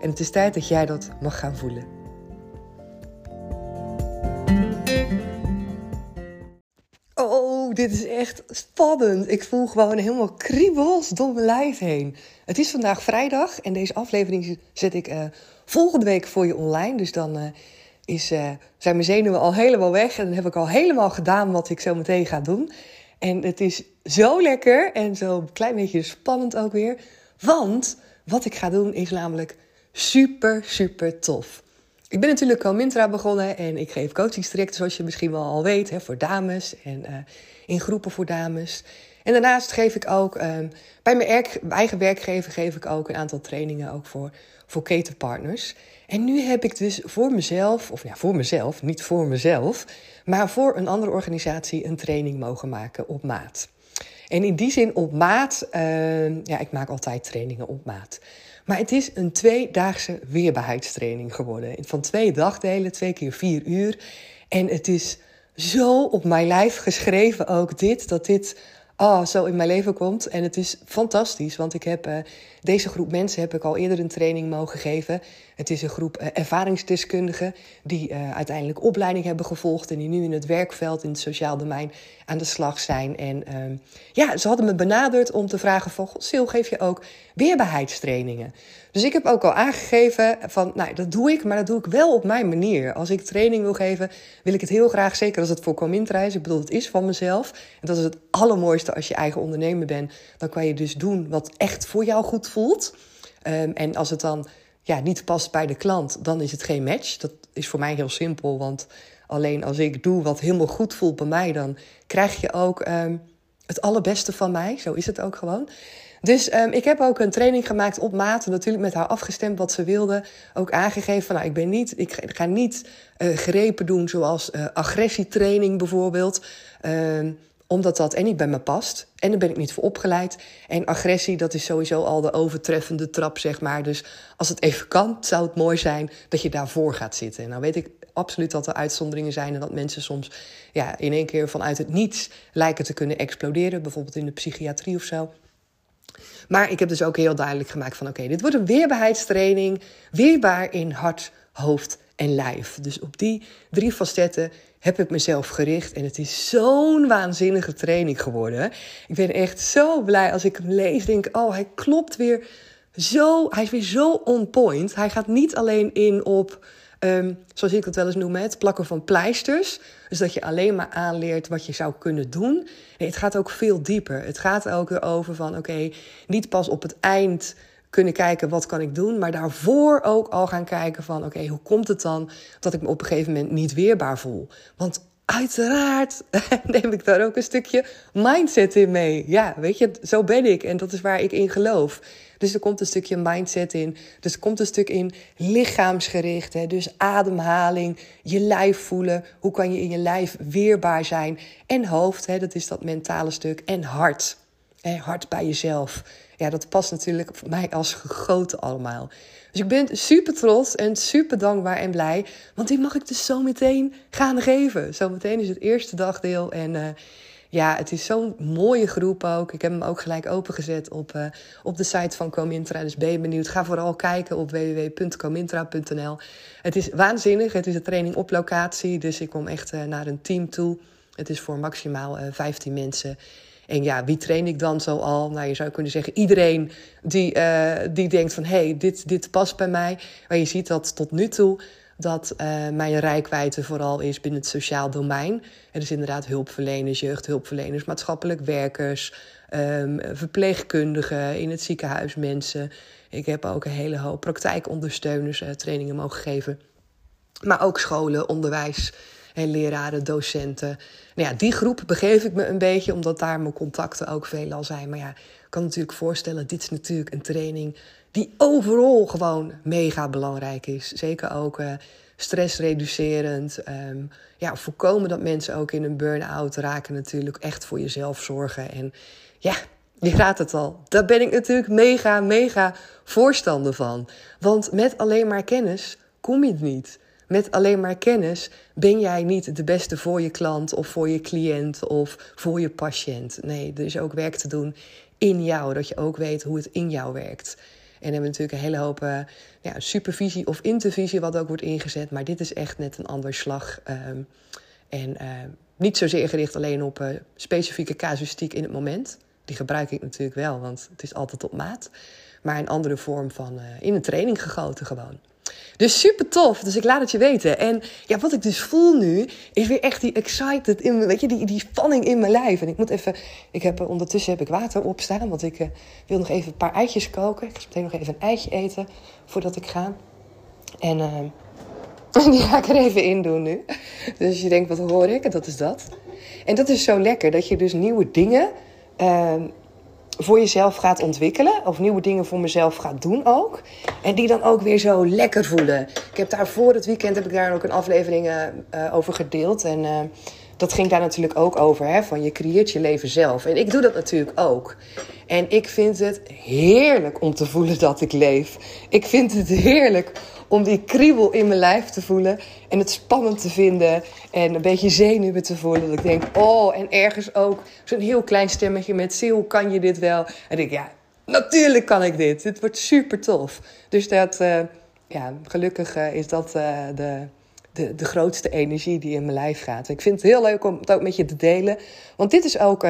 En het is tijd dat jij dat mag gaan voelen. Oh, dit is echt spannend. Ik voel gewoon helemaal kriebels door mijn lijf heen. Het is vandaag vrijdag en deze aflevering zet ik uh, volgende week voor je online. Dus dan uh, is, uh, zijn mijn zenuwen al helemaal weg. En dan heb ik al helemaal gedaan wat ik zo meteen ga doen. En het is zo lekker en zo klein beetje spannend ook weer. Want wat ik ga doen is namelijk super, super tof. Ik ben natuurlijk al Mintra begonnen en ik geef coachingstrajecten, zoals je misschien wel al weet, hè, voor dames en uh, in groepen voor dames. En daarnaast geef ik ook, uh, bij mijn eigen werkgever geef ik ook een aantal trainingen ook voor, voor ketenpartners. En nu heb ik dus voor mezelf, of ja, voor mezelf, niet voor mezelf, maar voor een andere organisatie een training mogen maken op maat. En in die zin op maat, uh, ja, ik maak altijd trainingen op maat. Maar het is een tweedaagse weerbaarheidstraining geworden. Van twee dagdelen, twee keer vier uur. En het is zo op mijn lijf geschreven ook dit, dat dit oh, zo in mijn leven komt. En het is fantastisch, want ik heb uh, deze groep mensen heb ik al eerder een training mogen geven. Het is een groep uh, ervaringsdeskundigen die uh, uiteindelijk opleiding hebben gevolgd en die nu in het werkveld, in het sociaal domein aan de slag zijn. En uh, ja, ze hadden me benaderd om te vragen van, Sil, geef je ook weerbaarheidstrainingen? Dus ik heb ook al aangegeven van, nou, dat doe ik, maar dat doe ik wel op mijn manier. Als ik training wil geven, wil ik het heel graag, zeker als het voor Comintra is. Ik bedoel, het is van mezelf. En dat is het allermooiste als je eigen ondernemer bent. Dan kan je dus doen wat echt voor jou goed voelt. Um, en als het dan ja, niet past bij de klant, dan is het geen match. Dat is voor mij heel simpel, want alleen als ik doe wat helemaal goed voelt bij mij, dan krijg je ook um, het allerbeste van mij. Zo is het ook gewoon. Dus um, ik heb ook een training gemaakt op maat. Natuurlijk met haar afgestemd wat ze wilde. Ook aangegeven van nou, ik, ben niet, ik ga niet uh, grepen doen zoals uh, agressietraining bijvoorbeeld. Uh, omdat dat en niet bij me past. En daar ben ik niet voor opgeleid. En agressie, dat is sowieso al de overtreffende trap, zeg maar. Dus als het even kan, zou het mooi zijn dat je daarvoor gaat zitten. En nou weet ik absoluut dat er uitzonderingen zijn en dat mensen soms ja, in één keer vanuit het niets lijken te kunnen exploderen. Bijvoorbeeld in de psychiatrie of zo. Maar ik heb dus ook heel duidelijk gemaakt van oké, dit wordt een weerbaarheidstraining. Weerbaar in hart, hoofd en lijf. Dus op die drie facetten heb ik mezelf gericht. En het is zo'n waanzinnige training geworden. Ik ben echt zo blij als ik hem lees. Denk, oh, hij klopt weer zo. Hij is weer zo on point. Hij gaat niet alleen in op. Um, zoals ik het wel eens noem, het plakken van pleisters. Dus dat je alleen maar aanleert wat je zou kunnen doen. Het gaat ook veel dieper. Het gaat ook over van, oké, niet pas op het eind kunnen kijken wat kan ik doen, maar daarvoor ook al gaan kijken van oké, hoe komt het dan dat ik me op een gegeven moment niet weerbaar voel? Want uiteraard neem ik daar ook een stukje mindset in mee. Ja, weet je, zo ben ik en dat is waar ik in geloof. Dus er komt een stukje mindset in. Dus er komt een stuk in lichaamsgericht. Hè? Dus ademhaling, je lijf voelen. Hoe kan je in je lijf weerbaar zijn? En hoofd, hè? dat is dat mentale stuk. En hart. Hè? Hart bij jezelf ja, dat past natuurlijk voor mij als gegoten allemaal. Dus ik ben super trots en super dankbaar en blij. Want die mag ik dus zo meteen gaan geven. Zometeen is het eerste dagdeel. En uh, ja, het is zo'n mooie groep ook. Ik heb hem ook gelijk opengezet op, uh, op de site van Comintra. Dus ben je benieuwd, ga vooral kijken op www.comintra.nl. Het is waanzinnig. Het is een training op locatie. Dus ik kom echt uh, naar een team toe. Het is voor maximaal 15 mensen. En ja, wie train ik dan zo al? Nou, je zou kunnen zeggen iedereen die, uh, die denkt van... hé, hey, dit, dit past bij mij. Maar je ziet dat tot nu toe dat uh, mijn rijkwijde vooral is binnen het sociaal domein. Er is inderdaad hulpverleners, jeugdhulpverleners, maatschappelijk werkers, um, verpleegkundigen in het ziekenhuis, mensen. Ik heb ook een hele hoop praktijkondersteuners uh, trainingen mogen geven. Maar ook scholen, onderwijs en leraren, docenten. Nou ja, die groep begeef ik me een beetje, omdat daar mijn contacten ook veelal zijn. Maar ja, ik kan natuurlijk voorstellen, dit is natuurlijk een training die overal gewoon mega belangrijk is. Zeker ook uh, stressreducerend. Um, ja, voorkomen dat mensen ook in een burn-out raken natuurlijk. Echt voor jezelf zorgen. En ja, je raadt het al. Daar ben ik natuurlijk mega, mega voorstander van. Want met alleen maar kennis kom je het niet. Met alleen maar kennis ben jij niet de beste voor je klant of voor je cliënt of voor je patiënt. Nee, er is ook werk te doen in jou, dat je ook weet hoe het in jou werkt. En hebben natuurlijk een hele hoop uh, ja, supervisie of intervisie wat ook wordt ingezet. Maar dit is echt net een ander slag. Um, en uh, niet zozeer gericht alleen op uh, specifieke casuïstiek in het moment. Die gebruik ik natuurlijk wel, want het is altijd op maat. Maar een andere vorm van in een training gegoten gewoon. Dus super tof. Dus ik laat het je weten. En ja, wat ik dus voel nu, is weer echt die excited, in, weet je, die, die spanning in mijn lijf. En ik moet even, ik heb, ondertussen heb ik water opstaan, want ik uh, wil nog even een paar eitjes koken. Ik ga meteen nog even een eitje eten voordat ik ga. En uh, die ga ik er even in doen nu. Dus je denkt, wat hoor ik? En dat is dat. En dat is zo lekker, dat je dus nieuwe dingen... Uh, voor jezelf gaat ontwikkelen. Of nieuwe dingen voor mezelf gaat doen ook. En die dan ook weer zo lekker voelen. Ik heb daar voor het weekend heb ik daar ook een aflevering uh, over gedeeld. En uh, dat ging daar natuurlijk ook over. Hè, van je creëert je leven zelf. En ik doe dat natuurlijk ook. En ik vind het heerlijk om te voelen dat ik leef. Ik vind het heerlijk om die kriebel in mijn lijf te voelen. En het spannend te vinden. En een beetje zenuwen te voelen. Dat ik denk, oh, en ergens ook zo'n heel klein stemmetje met... Sil, kan je dit wel? En ik ja, natuurlijk kan ik dit. Dit wordt super tof. Dus dat, uh, ja, gelukkig uh, is dat uh, de, de, de grootste energie die in mijn lijf gaat. Ik vind het heel leuk om het ook met je te delen. Want dit is ook...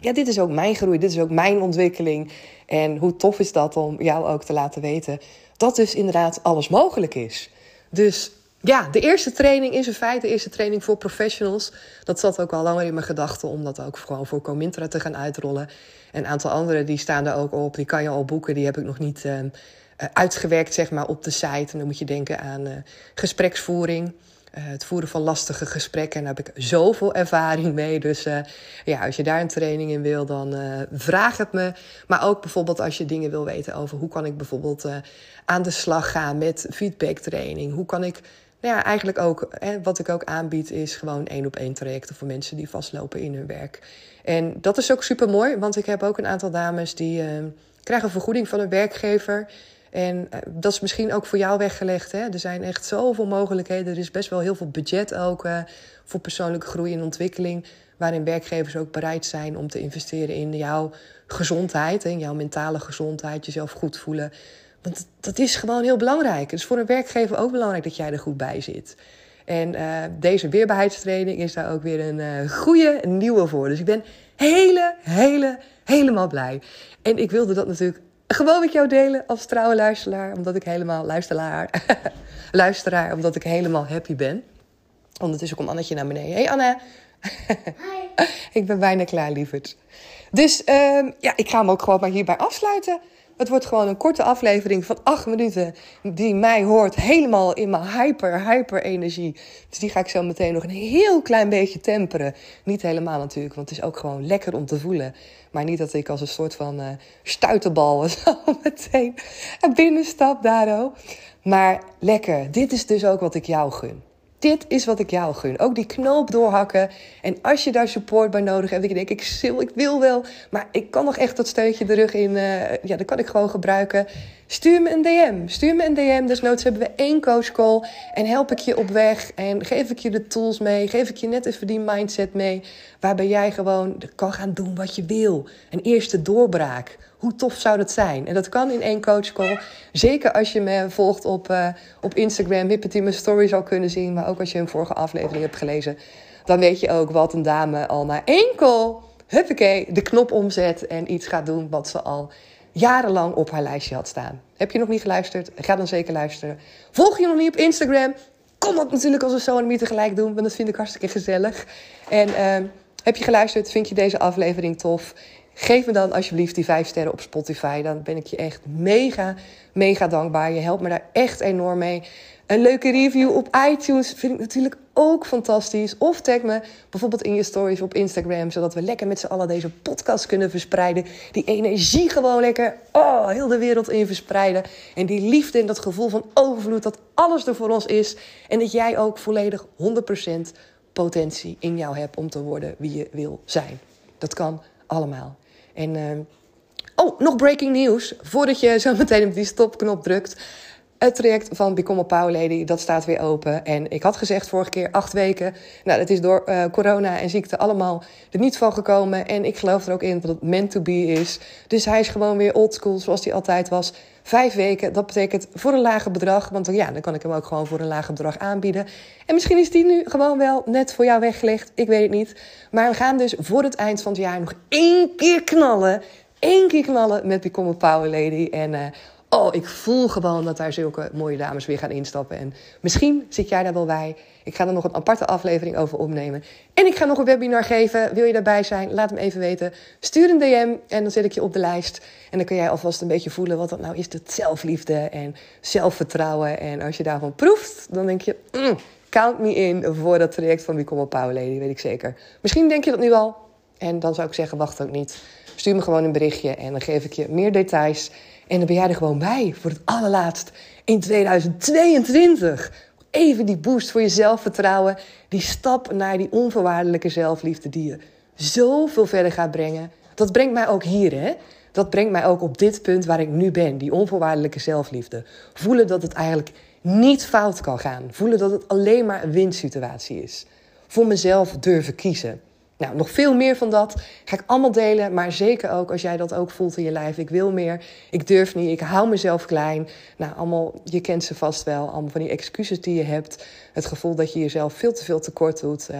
ja, dit is ook mijn groei, dit is ook mijn ontwikkeling. En hoe tof is dat om jou ook te laten weten dat dus inderdaad alles mogelijk is. Dus ja, de eerste training is in feite de eerste training voor professionals. Dat zat ook al langer in mijn gedachten om dat ook gewoon voor Comintra te gaan uitrollen. En een aantal andere die staan er ook op. Die kan je al boeken. Die heb ik nog niet uh, uitgewerkt zeg maar, op de site. En dan moet je denken aan uh, gespreksvoering. Uh, het voeren van lastige gesprekken. En daar heb ik zoveel ervaring mee. Dus ja, als je daar een training in wil, dan vraag het me. Maar ook bijvoorbeeld als je dingen wil weten over hoe kan ik bijvoorbeeld aan de slag gaan met feedbacktraining. Hoe kan ik, nou ja, eigenlijk ook, hè, wat ik ook aanbied, is gewoon één op één trajecten voor mensen die vastlopen in hun werk. En dat is ook super mooi, want ik heb ook een aantal dames die krijgen vergoeding van een werkgever. En eh, dat is misschien ook voor jou weggelegd. Hè? Er zijn echt zoveel mogelijkheden. Er is best wel heel veel budget ook uh, voor persoonlijke groei en ontwikkeling. Waarin werkgevers ook bereid zijn om te investeren in jouw gezondheid. In jouw mentale gezondheid, jezelf goed voelen. Want dat is gewoon heel belangrijk. Het is voor een werkgever ook belangrijk dat jij er goed bij zit. En uh, deze weerbaarheidstraining is daar ook weer een goede nieuwe voor. Dus ik ben hele, hele, helemaal blij. En ik wilde dat natuurlijk gewoon met jou delen als trouwe luisteraar. Omdat ik helemaal luisteraar. luisteraar, omdat ik helemaal happy ben. Ondertussen komt Annetje naar beneden. Hey Anne. Hi. ik ben bijna klaar, lieverd. Dus um, ja, ik ga hem ook gewoon maar hierbij afsluiten. Het wordt gewoon een korte aflevering van acht minuten. Die mij hoort helemaal in mijn hyper, hyper energie. Dus die ga ik zo meteen nog een heel klein beetje temperen. Niet helemaal natuurlijk, want het is ook gewoon lekker om te voelen. Maar niet dat ik als een soort van uh, stuiterbal zo meteen binnenstap daardoor. Maar lekker. Dit is dus ook wat ik jou gun. Dit is wat ik jou gun. Ook die knoop doorhakken. En als je daar support bij nodig hebt, ik denk ik, ik wil wel, maar ik kan nog echt dat steuntje de rug in. Uh, ja, dat kan ik gewoon gebruiken. Stuur me een DM. Stuur me een DM. Desnoods hebben we één coach call. En help ik je op weg. En geef ik je de tools mee. Geef ik je net even die mindset mee. Waarbij jij gewoon kan gaan doen wat je wil. Een eerste doorbraak. Hoe tof zou dat zijn? En dat kan in één coach call. Zeker als je me volgt op, uh, op Instagram. Hippet mijn story zal kunnen zien. Maar ook als je een vorige aflevering hebt gelezen. Dan weet je ook wat een dame al na één call... Huppakee, de knop omzet en iets gaat doen wat ze al jarenlang op haar lijstje had staan. Heb je nog niet geluisterd? Ga dan zeker luisteren. Volg je nog niet op Instagram? Kom dat natuurlijk als we zo en tegelijk doen, want dat vind ik hartstikke gezellig. En uh, heb je geluisterd? Vind je deze aflevering tof? Geef me dan alsjeblieft die 5 sterren op Spotify. Dan ben ik je echt mega, mega dankbaar. Je helpt me daar echt enorm mee. Een leuke review op iTunes vind ik natuurlijk ook fantastisch. Of tag me bijvoorbeeld in je stories op Instagram, zodat we lekker met z'n allen deze podcast kunnen verspreiden. Die energie gewoon lekker, oh, heel de wereld in verspreiden. En die liefde en dat gevoel van overvloed, dat alles er voor ons is. En dat jij ook volledig 100% potentie in jou hebt om te worden wie je wil zijn. Dat kan allemaal. En, uh... oh, nog breaking news. Voordat je zo meteen op die stopknop drukt. Het traject van Become a Power Lady, dat staat weer open. En ik had gezegd vorige keer acht weken. Nou, dat is door uh, corona en ziekte allemaal er niet van gekomen. En ik geloof er ook in dat het meant to be is. Dus hij is gewoon weer oldschool zoals hij altijd was. Vijf weken, dat betekent voor een lager bedrag. Want ja, dan kan ik hem ook gewoon voor een lager bedrag aanbieden. En misschien is die nu gewoon wel net voor jou weggelegd. Ik weet het niet. Maar we gaan dus voor het eind van het jaar nog één keer knallen. Eén keer knallen met Become a Power Lady. En... Uh, Oh, ik voel gewoon dat daar zulke mooie dames weer gaan instappen. En misschien zit jij daar wel bij. Ik ga er nog een aparte aflevering over opnemen. En ik ga nog een webinar geven. Wil je daarbij zijn? Laat me even weten. Stuur een DM en dan zet ik je op de lijst. En dan kun jij alvast een beetje voelen wat dat nou is. Dat zelfliefde en zelfvertrouwen. En als je daarvan proeft, dan denk je... Mm, count me in voor dat traject van Become a Power Lady, weet ik zeker. Misschien denk je dat nu al. En dan zou ik zeggen, wacht ook niet. Stuur me gewoon een berichtje en dan geef ik je meer details... En dan ben jij er gewoon bij voor het allerlaatst in 2022. Even die boost voor je zelfvertrouwen. Die stap naar die onvoorwaardelijke zelfliefde die je zoveel verder gaat brengen. Dat brengt mij ook hier, hè? Dat brengt mij ook op dit punt waar ik nu ben. Die onvoorwaardelijke zelfliefde. Voelen dat het eigenlijk niet fout kan gaan. Voelen dat het alleen maar een winsituatie is. Voor mezelf durven kiezen. Nou, nog veel meer van dat ga ik allemaal delen. Maar zeker ook als jij dat ook voelt in je lijf. Ik wil meer, ik durf niet, ik hou mezelf klein. Nou, allemaal, je kent ze vast wel. Allemaal van die excuses die je hebt. Het gevoel dat je jezelf veel te veel tekort doet. Uh,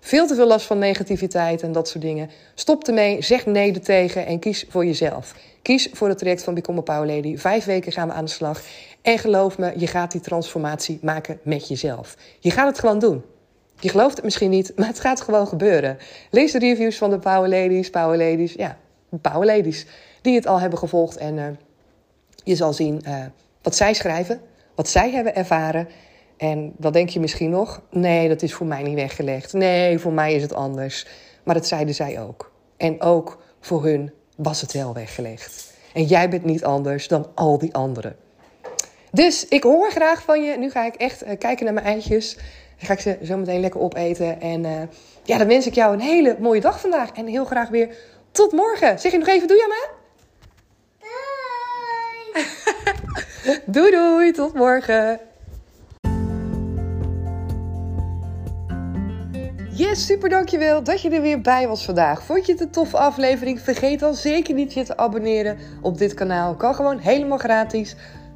veel te veel last van negativiteit en dat soort dingen. Stop ermee, zeg nee er tegen en kies voor jezelf. Kies voor het traject van Become a Power Lady. Vijf weken gaan we aan de slag. En geloof me, je gaat die transformatie maken met jezelf. Je gaat het gewoon doen. Je gelooft het misschien niet, maar het gaat gewoon gebeuren. Lees de reviews van de Power Ladies, Power Ladies, ja, Power Ladies, die het al hebben gevolgd. En uh, je zal zien uh, wat zij schrijven, wat zij hebben ervaren. En dan denk je misschien nog, nee, dat is voor mij niet weggelegd. Nee, voor mij is het anders. Maar dat zeiden zij ook. En ook voor hun was het wel weggelegd. En jij bent niet anders dan al die anderen. Dus ik hoor graag van je. Nu ga ik echt uh, kijken naar mijn eitjes. Dan ga ik ze zo meteen lekker opeten. En uh, ja, dan wens ik jou een hele mooie dag vandaag. En heel graag weer tot morgen. Zeg je nog even doei aan me? Doei! doei doei, tot morgen. Yes, super dankjewel dat je er weer bij was vandaag. Vond je het een toffe aflevering? Vergeet dan zeker niet je te abonneren op dit kanaal. Kan gewoon helemaal gratis.